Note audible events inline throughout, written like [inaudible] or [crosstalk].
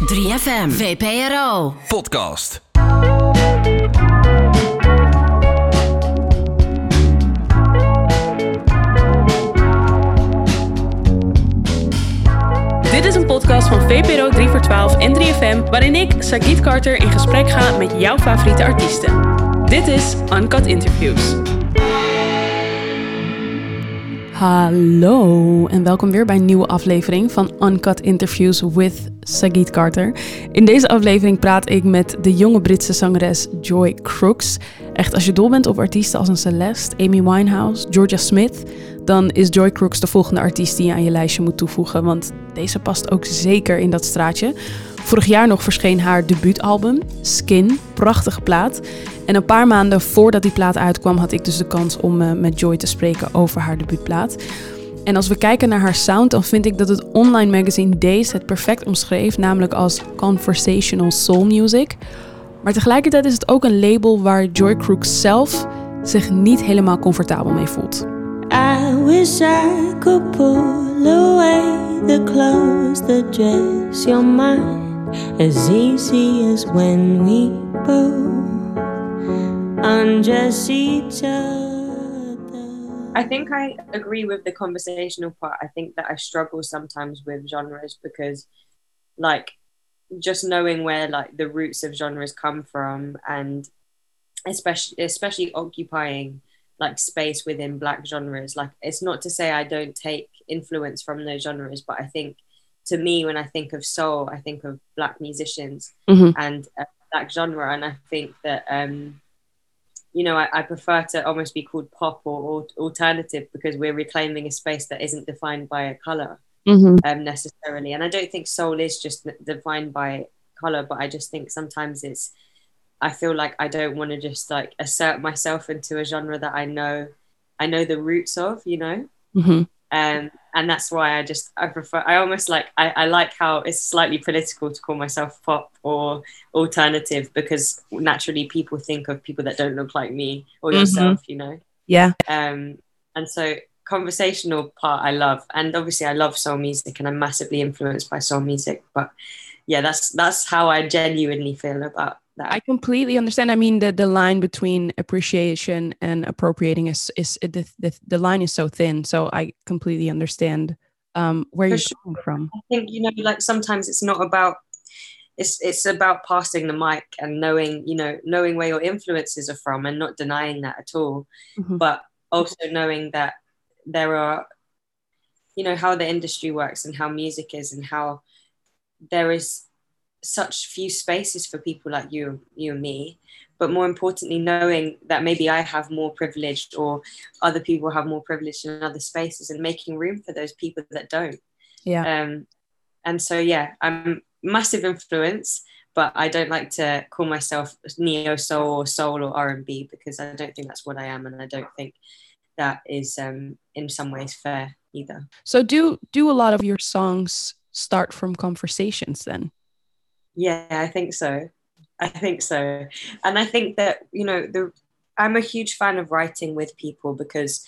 3FM, VPRO. Podcast. Dit is een podcast van VPRO 3 voor 12 en 3FM, waarin ik, Sagit Carter, in gesprek ga met jouw favoriete artiesten. Dit is Uncut Interviews. Hallo en welkom weer bij een nieuwe aflevering van Uncut Interviews with Sagit Carter. In deze aflevering praat ik met de jonge Britse zangeres Joy Crooks. Echt, als je dol bent op artiesten als een Celeste, Amy Winehouse, Georgia Smith, dan is Joy Crooks de volgende artiest die je aan je lijstje moet toevoegen, want deze past ook zeker in dat straatje. Vorig jaar nog verscheen haar debuutalbum, Skin, prachtige plaat. En een paar maanden voordat die plaat uitkwam, had ik dus de kans om uh, met Joy te spreken over haar debuutplaat. En als we kijken naar haar sound, dan vind ik dat het online magazine Days het perfect omschreef, namelijk als conversational soul music. Maar tegelijkertijd is het ook een label waar Joy Crooks zelf zich niet helemaal comfortabel mee voelt. I wish I could pull away the clothes that dress your mind as easy as when we both undress each other. I think I agree with the conversational part. I think that I struggle sometimes with genres because, like, just knowing where like the roots of genres come from, and especially especially occupying like space within black genres. Like, it's not to say I don't take influence from those genres, but I think to me, when I think of soul, I think of black musicians Mhm. and uh, black genre, and I think that um, you know I, I prefer to almost be called pop or, or alternative because we're reclaiming a space that isn't defined by a color Mhm. um, necessarily, and I don't think soul is just defined by color, but I just think sometimes it's I feel like I don't want to just like assert myself into a genre that I know I know the roots of, you know Mhm. Um, and that's why I just I prefer I almost like I, I like how it's slightly political to call myself pop or alternative because naturally people think of people that don't look like me or Mhm. yourself, you know. Yeah. Um, and so conversational part I love, and obviously I love soul music and I'm massively influenced by soul music. But yeah, that's that's how I genuinely feel about that. I completely understand. I mean, the, the line between appreciation and appropriating is is the, the, the line is so thin. So I completely understand um, where For you're sure. coming from. I think you know, like sometimes it's not about it's it's about passing the mic and knowing you know knowing where your influences are from and not denying that at all, Mhm. but also knowing that there are you know how the industry works and how music is and how there is such few spaces for people like you you and me but more importantly knowing that maybe i have more privilege or other people have more privilege in other spaces and making room for those people that don't Yeah. um and so yeah i'm massive influence but i don't like to call myself neo soul or soul or r&b because i don't think that's what i am and i don't think that is um in some ways fair either So do do a lot of your songs start from conversations then? Yeah, I think so. I think so. And I think that, you know, the I'm a huge fan of writing with people because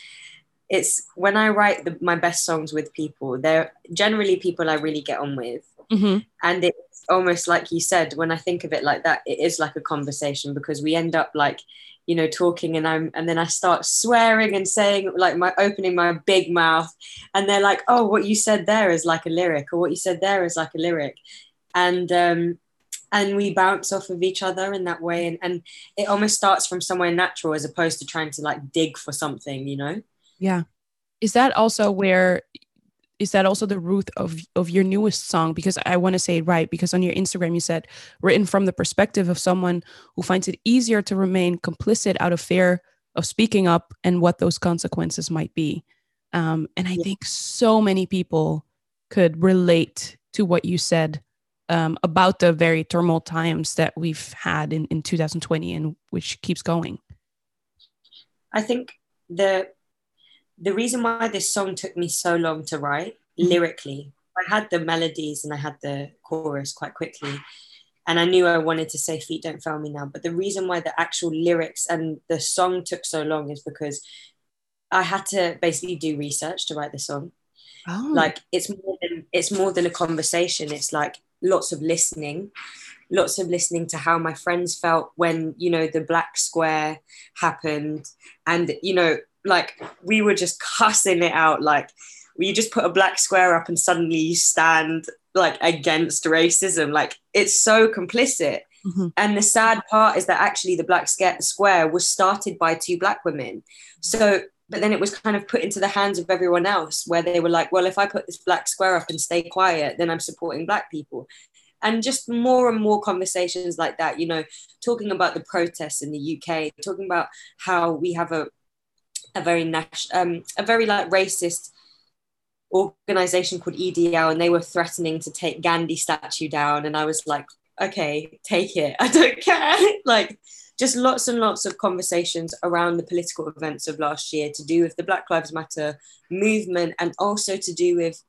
it's when I write the, my best songs with people, they're generally people I really get on with. Mhm. And it's almost like you said, when I think of it like that, it is like a conversation because we end up like, you know, talking and I'm and then I start swearing and saying like my opening my big mouth and they're like, oh, what you said there is like a lyric, or what you said there is like a lyric. And um and we bounce off of each other in that way and, and it almost starts from somewhere natural as opposed to trying to like dig for something, you know? Yeah. Is that also where is that also the root of of your newest song because I want to say it right because on your Instagram you said written from the perspective of someone who finds it easier to remain complicit out of fear of speaking up and what those consequences might be. Um, and I Yeah. think so many people could relate to what you said um, about the very turmoil times that we've had in, in 2020 and which keeps going. I think the the reason why this song took me so long to write lyrically, I had the melodies and I had the chorus quite quickly. And I knew I wanted to say feet don't fail me now. But the reason why the actual lyrics and the song took so long is because I had to basically do research to write the song. Oh, Like it's more than it's more than a conversation. It's like lots of listening lots of listening to how my friends felt when you know the black square happened. And you know like we were just cussing it out like you just put a black square up and suddenly you stand like against racism. Like it's so complicit. Mm-hmm. and the sad part is that actually the black square was started by two black women. So but then it was kind of put into the hands of everyone else where they were like well if i put this black square up and stay quiet then i'm supporting black people. And just more and more conversations like that you know talking about the protests in the uk talking about how we have a a very national um, a very like racist organization called EDL and they were threatening to take Gandhi statue down. And I was like okay take it. [laughs] I don't care. [laughs] Like just lots and lots of conversations around the political events of last year to do with the Black Lives Matter movement and also to do with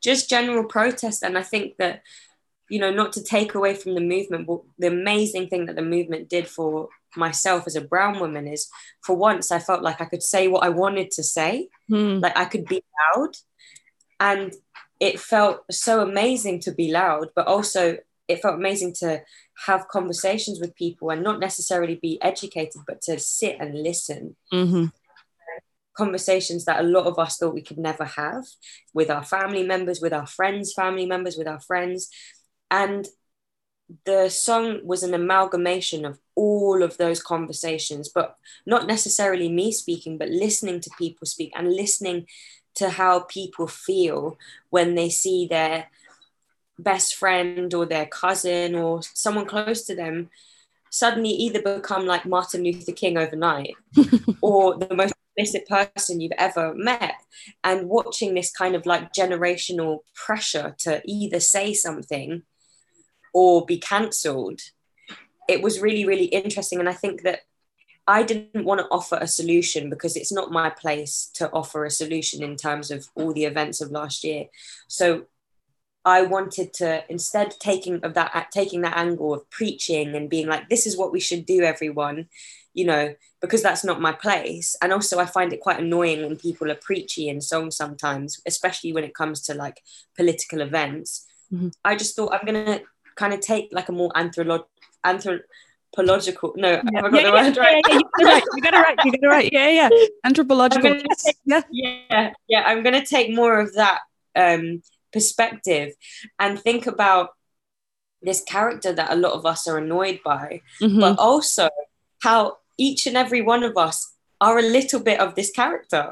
just general protest. And I think that you know not to take away from the movement but the amazing thing that the movement did for myself as a brown woman is for once I felt like I could say what I wanted to say. Hmm. like I could be loud. And it felt so amazing to be loud but also it felt amazing to have conversations with people and not necessarily be educated but to sit and listen Mhm. conversations that a lot of us thought we could never have with our family members with our friends family members with our friends and the song was an amalgamation of all of those conversations but not necessarily me speaking but listening to people speak and listening to how people feel when they see their best friend or their cousin or someone close to them suddenly either become like Martin Luther King overnight [laughs] or the most explicit person you've ever met. And watching this kind of like generational pressure to either say something or be cancelled it was really really interesting. And i think that i didn't want to offer a solution because it's not my place to offer a solution in terms of all the events of last year. So i wanted to instead taking of that taking that angle of preaching and being like this is what we should do everyone you know because that's not my place and also i find it quite annoying when people are preachy in songs sometimes especially when it comes to like political events Mhm. i just thought i'm gonna kind of take like a more anthropological no i got the word right yeah, yeah, you got it right. You got it right. You got it right. Yeah, yeah. [laughs] Anthropological. Gonna Yeah. yeah yeah i'm going to take more of that um perspective and think about this character that a lot of us are annoyed by Mhm. but also how each and every one of us are a little bit of this character.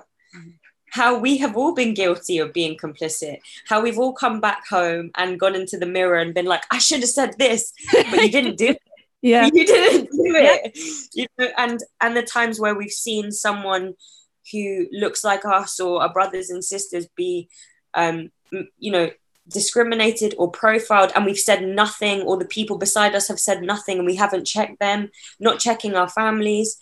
How we have all been guilty of being complicit how we've all come back home and gone into the mirror and been like i should have said this but you didn't do [laughs] it. Yeah. you didn't do it. You know, and and the times where we've seen someone who looks like us or our brothers and sisters be um you know discriminated or profiled and we've said nothing or the people beside us have said nothing and we haven't checked them not checking our families.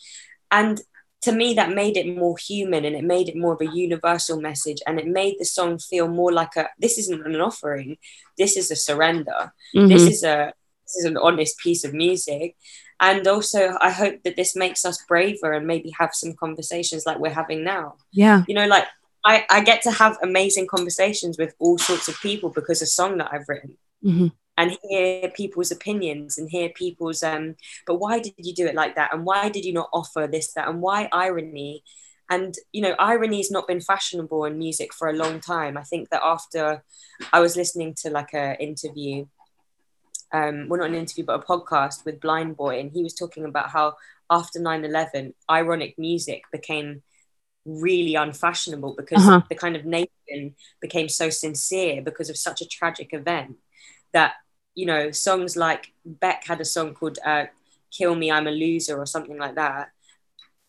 And to me that made it more human and it made it more of a universal message and it made the song feel more like a this isn't an offering. This is a surrender. This Mhm. is a this is an honest piece of music. And also i hope that this makes us braver and maybe have some conversations like we're having now. Yeah. you know like i i get to have amazing conversations with all sorts of people because of song that i've written. Mhm. and hear people's opinions and hear people's um but why did you do it like that? And why did you not offer this that and why irony? And you know irony's not been fashionable in music for a long time. I think that after i was listening to like a interview um well not an interview but a podcast with Blindboy and he was talking about how after 9-11 ironic music became really unfashionable because Uh-huh. the kind of nation became so sincere because of such a tragic event that you know songs like beck had a song called uh, kill me i'm a loser or something like that.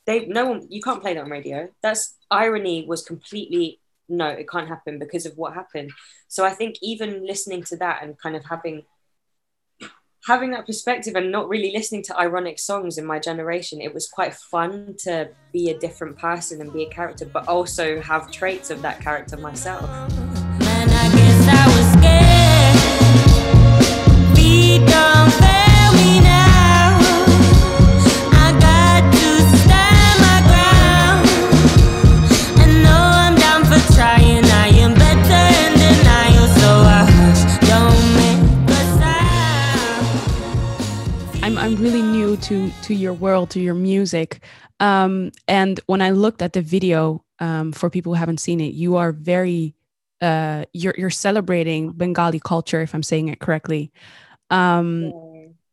They no one you can't play that on radio. That's irony was completely no it can't happen because of what happened. So i think even listening to that and kind of having having that perspective and not really listening to ironic songs in my generation it was quite fun to be a different person and be a character but also have traits of that character myself. Man, I I to to your world, to your music. Um, and when I looked at the video, um, for people who haven't seen it, you are very uh, you're you're celebrating Bengali culture, if I'm saying it correctly. Um,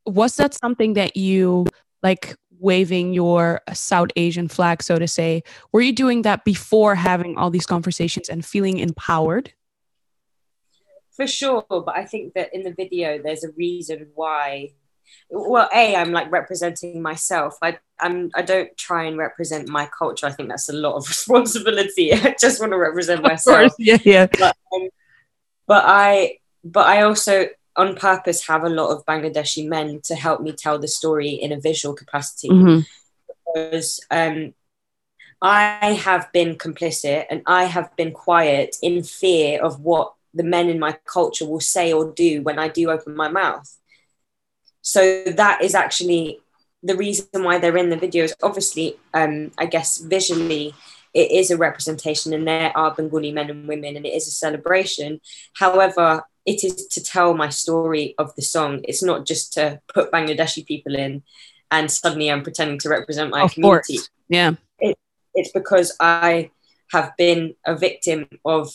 was that something that you like waving your South Asian flag, so to say? Were you doing that before having all these conversations and feeling empowered? for sure but i think that in the video there's a reason why well a i'm like representing myself i i'm i don't try and represent my culture i think that's a lot of [laughs] responsibility [laughs] i just want to represent myself yeah, yeah. but, um, but i but i also on purpose have a lot of bangladeshi men to help me tell the story in a visual capacity Mhm. because um I have been complicit and I have been quiet in fear of what the men in my culture will say or do when I do open my mouth. So that is actually the reason why they're in the videos. Obviously, um, I guess visually, it is a representation, and there are Bengali men and women, and it is a celebration. However, it is to tell my story of the song. It's not just to put Bangladeshi people in, and suddenly I'm pretending to represent my Of community course. Yeah. it's because I have been a victim of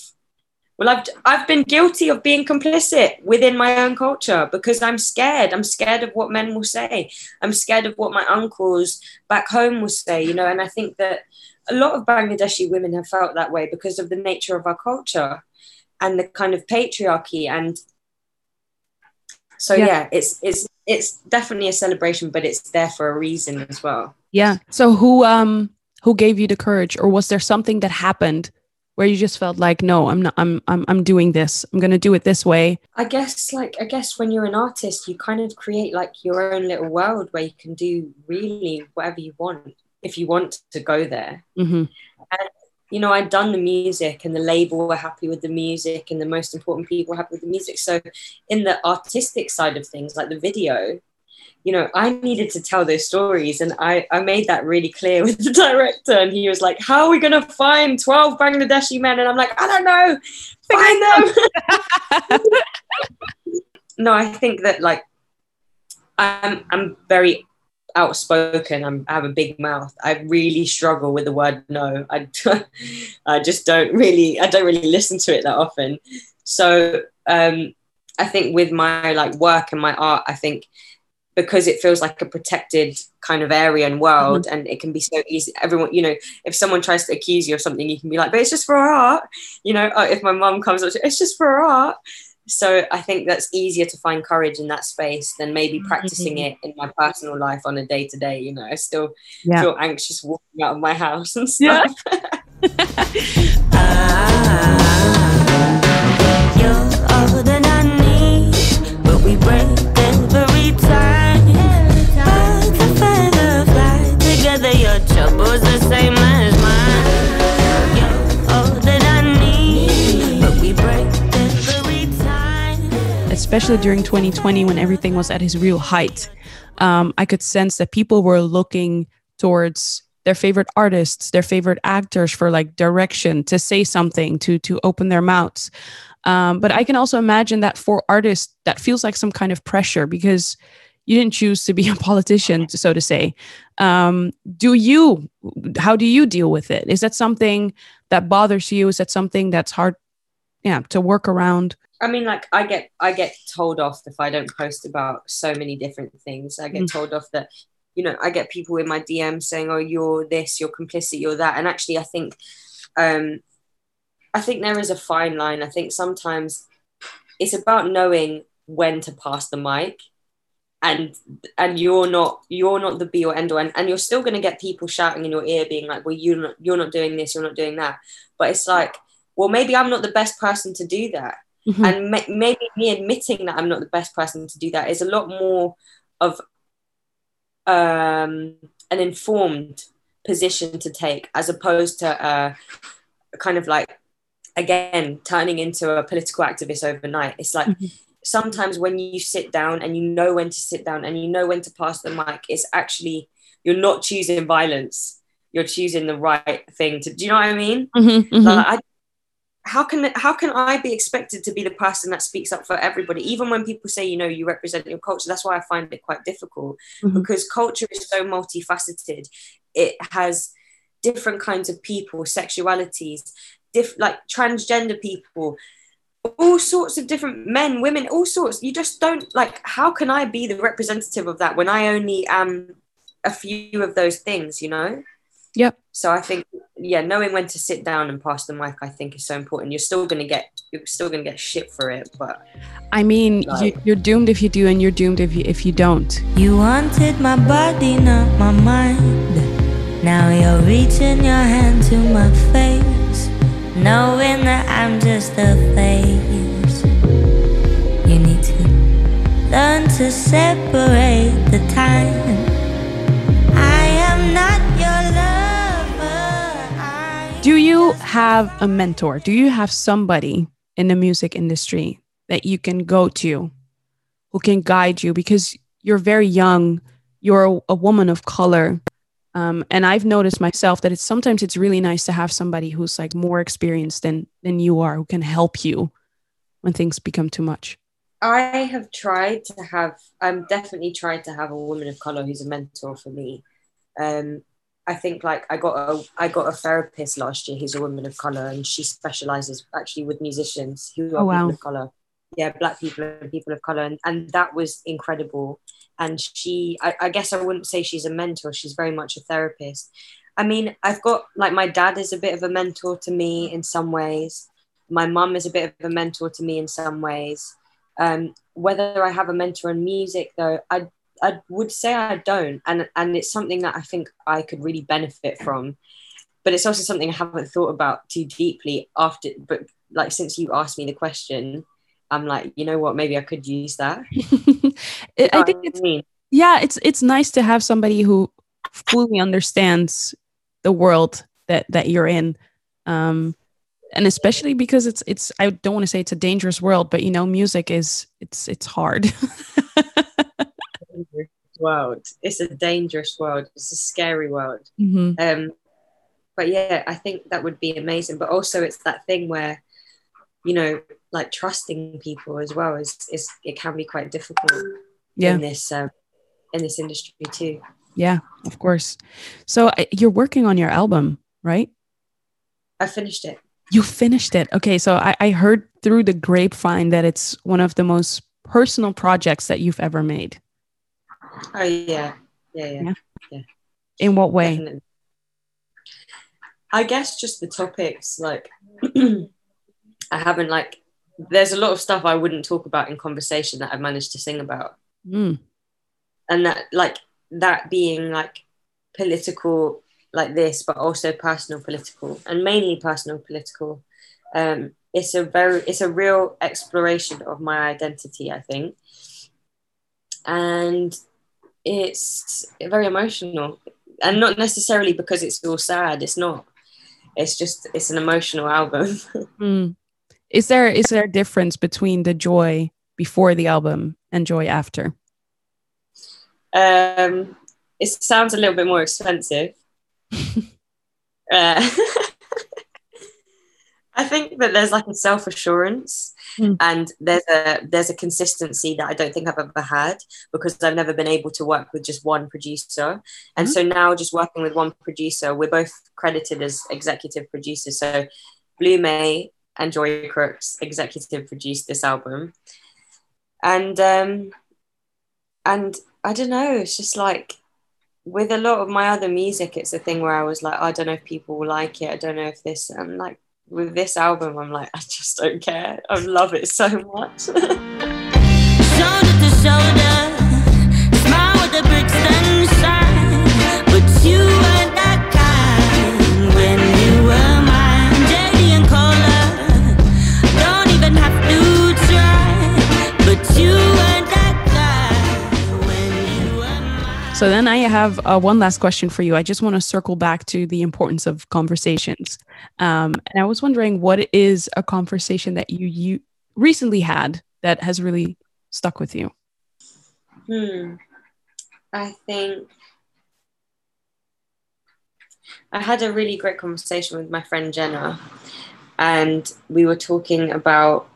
well I've I've been guilty of being complicit within my own culture because I'm scared I'm scared of what men will say I'm scared of what my uncles back home will say you know and I think that a lot of Bangladeshi women have felt that way because of the nature of our culture and the kind of patriarchy and so Yeah. yeah, it's it's it's definitely a celebration but it's there for a reason as well Yeah. So who um who gave you the courage or was there something that happened where you just felt like no, I'm not I'm I'm I'm doing this. I'm going to do it this way. I guess like I guess when you're an artist, you kind of create like your own little world where you can do really whatever you want if you want to go there. Mhm. You know, I'd done the music and the label were happy with the music and the most important people were happy with the music. So in the artistic side of things, like the video, you know, I needed to tell those stories and I, I made that really clear [laughs] with the director and he was like, How are we gonna find 12 Bangladeshi men? And I'm like, I don't know, find them. [laughs] no, I think that like I'm I'm very outspoken. I'm, I have a big mouth. I really struggle with the word no. I [laughs] I just don't really I don't really listen to it that often. So um, I think with my like work and my art, I think because it feels like a protected kind of area and world and it can be so easy. Everyone you know if someone tries to accuse you of something you can be like but it's just for art you know uh, if my mum comes up to it's just for art. So i think that's easier to find courage in that space than maybe practicing it in my personal life on a day to day you know. I still Yeah. feel anxious walking out of my house and Yeah. stuff [laughs] [laughs] especially during 2020 when everything was at its real height. Um, I could sense that people were looking towards their favorite artists, their favorite actors for like direction to say something, to to open their mouths. Um, but I can also imagine that for artists, that feels like some kind of pressure because you didn't choose to be a politician, so to say. Um, do you? How do you deal with it? Is that something that bothers you? Is that something that's hard, yeah, to work around? I mean, like I get I get told off if I don't post about so many different things. I get Mm. told off that, you know, I get people in my DMs saying, "Oh, you're this, you're complicit, you're that." And actually, I think, um, I think there is a fine line. I think sometimes it's about knowing when to pass the mic, and and you're not you're not the be or end all, and, and you're still going to get people shouting in your ear, being like, "Well, you're not you're not doing this, you're not doing that." But it's like, well, maybe I'm not the best person to do that Mhm. and ma- maybe me admitting that I'm not the best person to do that is a lot more of um, an informed position to take as opposed to uh, kind of like again turning into a political activist overnight. It's like Mhm. sometimes when you sit down and you know when to sit down and you know when to pass the mic, it's actually you're not choosing violence. You're choosing the right thing to. Do you know what I mean? Mhm, mhm. Like, I, how can how can I be expected to be the person that speaks up for everybody? Even when people say, you know, you represent your culture, that's why I find it quite difficult Mhm. because culture is so multifaceted. It has different kinds of people, sexualities, diff- like transgender people, all sorts of different men, women, all sorts. You just don't like. How can I be the representative of that when I only am a few of those things? You know. Yep. So I think, yeah, knowing when to sit down and pass the mic, I think is so important. You're still gonna get, you're still gonna get shit for it, but I mean, you, Like- you're doomed if you do, and you're doomed if you if you don't. You wanted my body, not my mind. Now you're reaching your hand to my face, knowing that I'm just a face. You need to learn to separate the time. Do you have a mentor? Do you have somebody in the music industry that you can go to who can guide you? Because you're very young, you're a, woman of color. Um, and I've noticed myself that it's sometimes it's really nice to have somebody who's like more experienced than than you are, who can help you when things become too much. I have tried to have, I'm definitely tried to have a woman of color who's a mentor for me. Um, I think like I got a, I got a therapist last year who's a woman of color, and she specializes actually with musicians who are Oh, wow. people of color. Yeah, black people and people of color, and, and that was incredible. And she, I, I guess I wouldn't say she's a mentor. She's very much a therapist. I mean, I've got like my dad is a bit of a mentor to me in some ways. My mum is a bit of a mentor to me in some ways. Um, whether I have a mentor in music, though, I I would say I don't, and and it's something that I think I could really benefit from. But it's also something I haven't thought about too deeply after. But like since you asked me the question, I'm like, you know what? Maybe I could use that. [laughs] I I think it's I mean? yeah it's it's nice to have somebody who fully understands the world that that you're in um and especially because it's it's i don't want to say it's a dangerous world but you know music is it's it's hard [laughs] dangerous world. It's a dangerous world. It's a scary world. Mhm. Um, but yeah, I think that would be amazing. But also, it's that thing where, you know, like trusting people as well is is it can be quite difficult yeah in this um, in this industry too. yeah of course so I- you're working on your album right I finished it. you finished it okay so I, I heard through the grapevine that it's one of the most personal projects that you've ever made Oh yeah, yeah, yeah. yeah. in what way Definitely. I guess just the topics, like [clears throat] I haven't like. There's a lot of stuff I wouldn't talk about in conversation that I've managed to sing about. Mm, and that like that being like political like this but also personal political and mainly personal political um it's a very it's a real exploration of my identity i think and it's very emotional and not necessarily because it's all sad it's not it's just it's an emotional album [laughs] mm. is there is there a difference between the joy before the album and joy after Um, it sounds a little bit more expensive. [laughs] uh, [laughs] I think that there's like a self assurance Hmm. and there's a there's a consistency that I don't think I've ever had because I've never been able to work with just one producer. And so now just working with one producer, we're both credited as executive producers. So Blue May and Joy Crookes executive produced this album. And um and I don't know, it's just like with a lot of my other music, it's a thing where I was like, I don't know if people will like it. I don't know if this, I'm like, with this album, I'm like, I just don't care. I love it so much. Shoulder to shoulder, So then I have uh, one last question for you. I just want to circle back to the importance of conversations. Um, and I was wondering, what is a conversation that you you recently had that has really stuck with you? hmm. I think I had a really great conversation with my friend Jenna. and we were talking about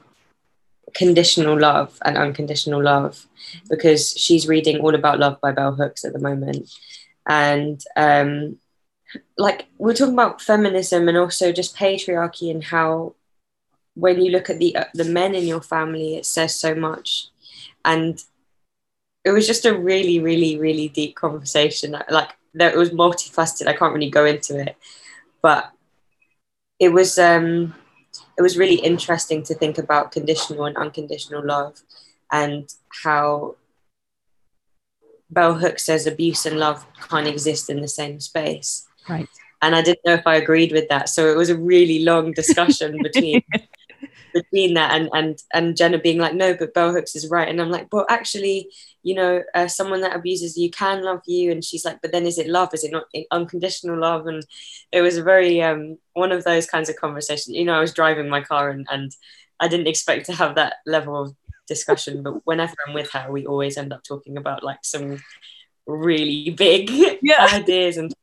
conditional love and unconditional love because she's reading All About Love by Bell Hooks at the moment. And um, like we're talking about feminism and also just patriarchy and how when you look at the uh, the men in your family, it says so much. And it was just a really, really, really deep conversation. Like that it was multifaceted. I can't really go into it, but it was um it was really interesting to think about conditional and unconditional love and how Bell Hooks says abuse and love can't exist in the same space. Right. And I didn't know if I agreed with that. So it was a really long discussion [laughs] between between that and and and Jenna being like, no, but Bell Hooks is right. And I'm like, well, actually, you know, uh, someone that abuses you can love you. And she's like, but then is it love? Is it not unconditional love? And it was a very um, one of those kinds of conversations. You know, I was driving my car and and I didn't expect to have that level of discussion, but whenever I'm with her, we always end up talking about like some really big Yeah. [laughs] ideas and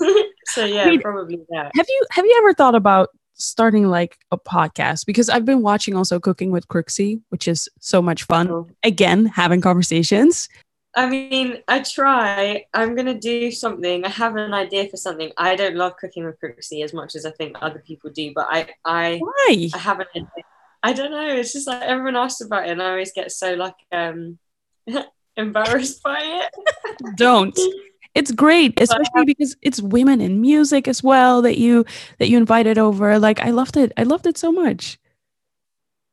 [laughs] so yeah, mean, probably that. Have you have you ever thought about starting like a podcast? Because I've been watching also Cooking with Crooksy, which is so much fun. Oh. Again, having conversations. I mean, I try. I'm gonna do something. I have an idea for something. I don't love cooking with Crooksy as much as I think other people do, but I I Why? I haven't. I don't know. It's just like everyone asks about it, and I always get so like um [laughs] embarrassed by it. Don't. [laughs] It's great, especially because it's women in music as well that you that you invited over. Like I loved it. I loved it so much.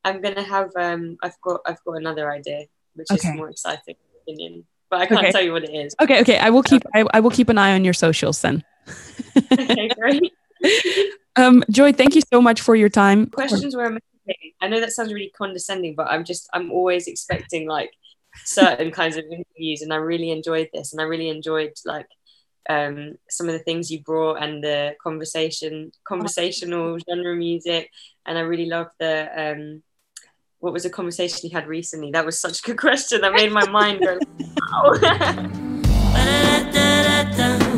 I'm gonna have. Um, I've got. I've got another idea, which Okay. is more exciting opinion, but I can't Okay. tell you what it is. Okay, okay. I will keep I, I will keep an eye on your socials then. [laughs] okay, great. [laughs] Um, Joy, thank you so much for your time. Questions were amazing. I know that sounds really condescending, but I'm just. I'm always expecting like certain kinds of interviews, and I really enjoyed this, and I really enjoyed like um, some of the things you brought and the conversation, conversational genre music, and I really loved the. Um, what was a conversation you had recently? That was such a good question. That made my mind go. [laughs] Wow. [laughs]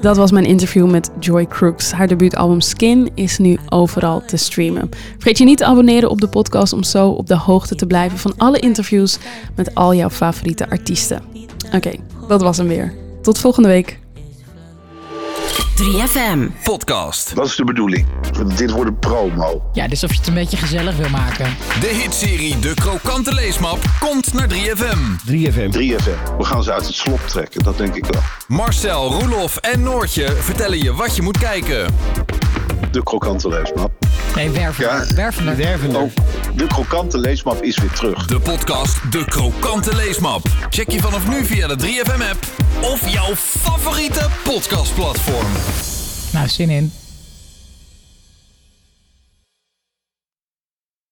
Dat was mijn interview met Joy Crooks. Haar debuutalbum Skin is nu overal te streamen. Vergeet je niet te abonneren op de podcast om zo op de hoogte te blijven van alle interviews met al jouw favoriete artiesten. Oké, dat was hem weer. Tot volgende week. 3FM. Podcast. Dat is de bedoeling. Dit wordt een promo. Ja, dus of je het een beetje gezellig wil maken. De hitserie De Krokante Leesmap komt naar 3FM. 3FM. 3FM. We gaan ze uit het slop trekken, dat denk ik wel. Marcel, Roelof en Noortje vertellen je wat je moet kijken. De krokante leesmap. Nee, wervender. Ja. Wervender. Wervender. Oh, de krokante leesmap is weer terug. De podcast De Krokante Leesmap. Check je vanaf nu via de 3FM app of jouw favoriete podcastplatform. Nou, zin in.